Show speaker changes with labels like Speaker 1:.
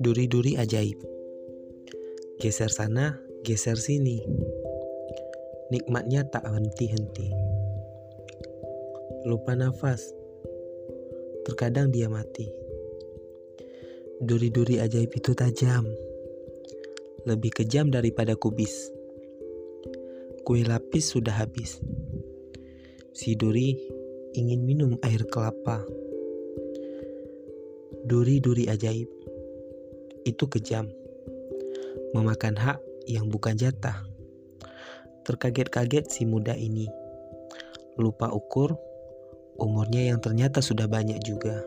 Speaker 1: Duri-duri ajaib. Geser sana, geser sini. Nikmatnya tak henti-henti. Lupa nafas. Terkadang dia mati. Duri-duri ajaib itu tajam. Lebih kejam daripada kubis. Kue lapis sudah habis. Si duri ingin minum air kelapa. Duri-duri ajaib itu kejam. Memakan hak yang bukan jatah. Terkaget-kaget si muda ini. Lupa ukur umurnya yang ternyata sudah banyak juga.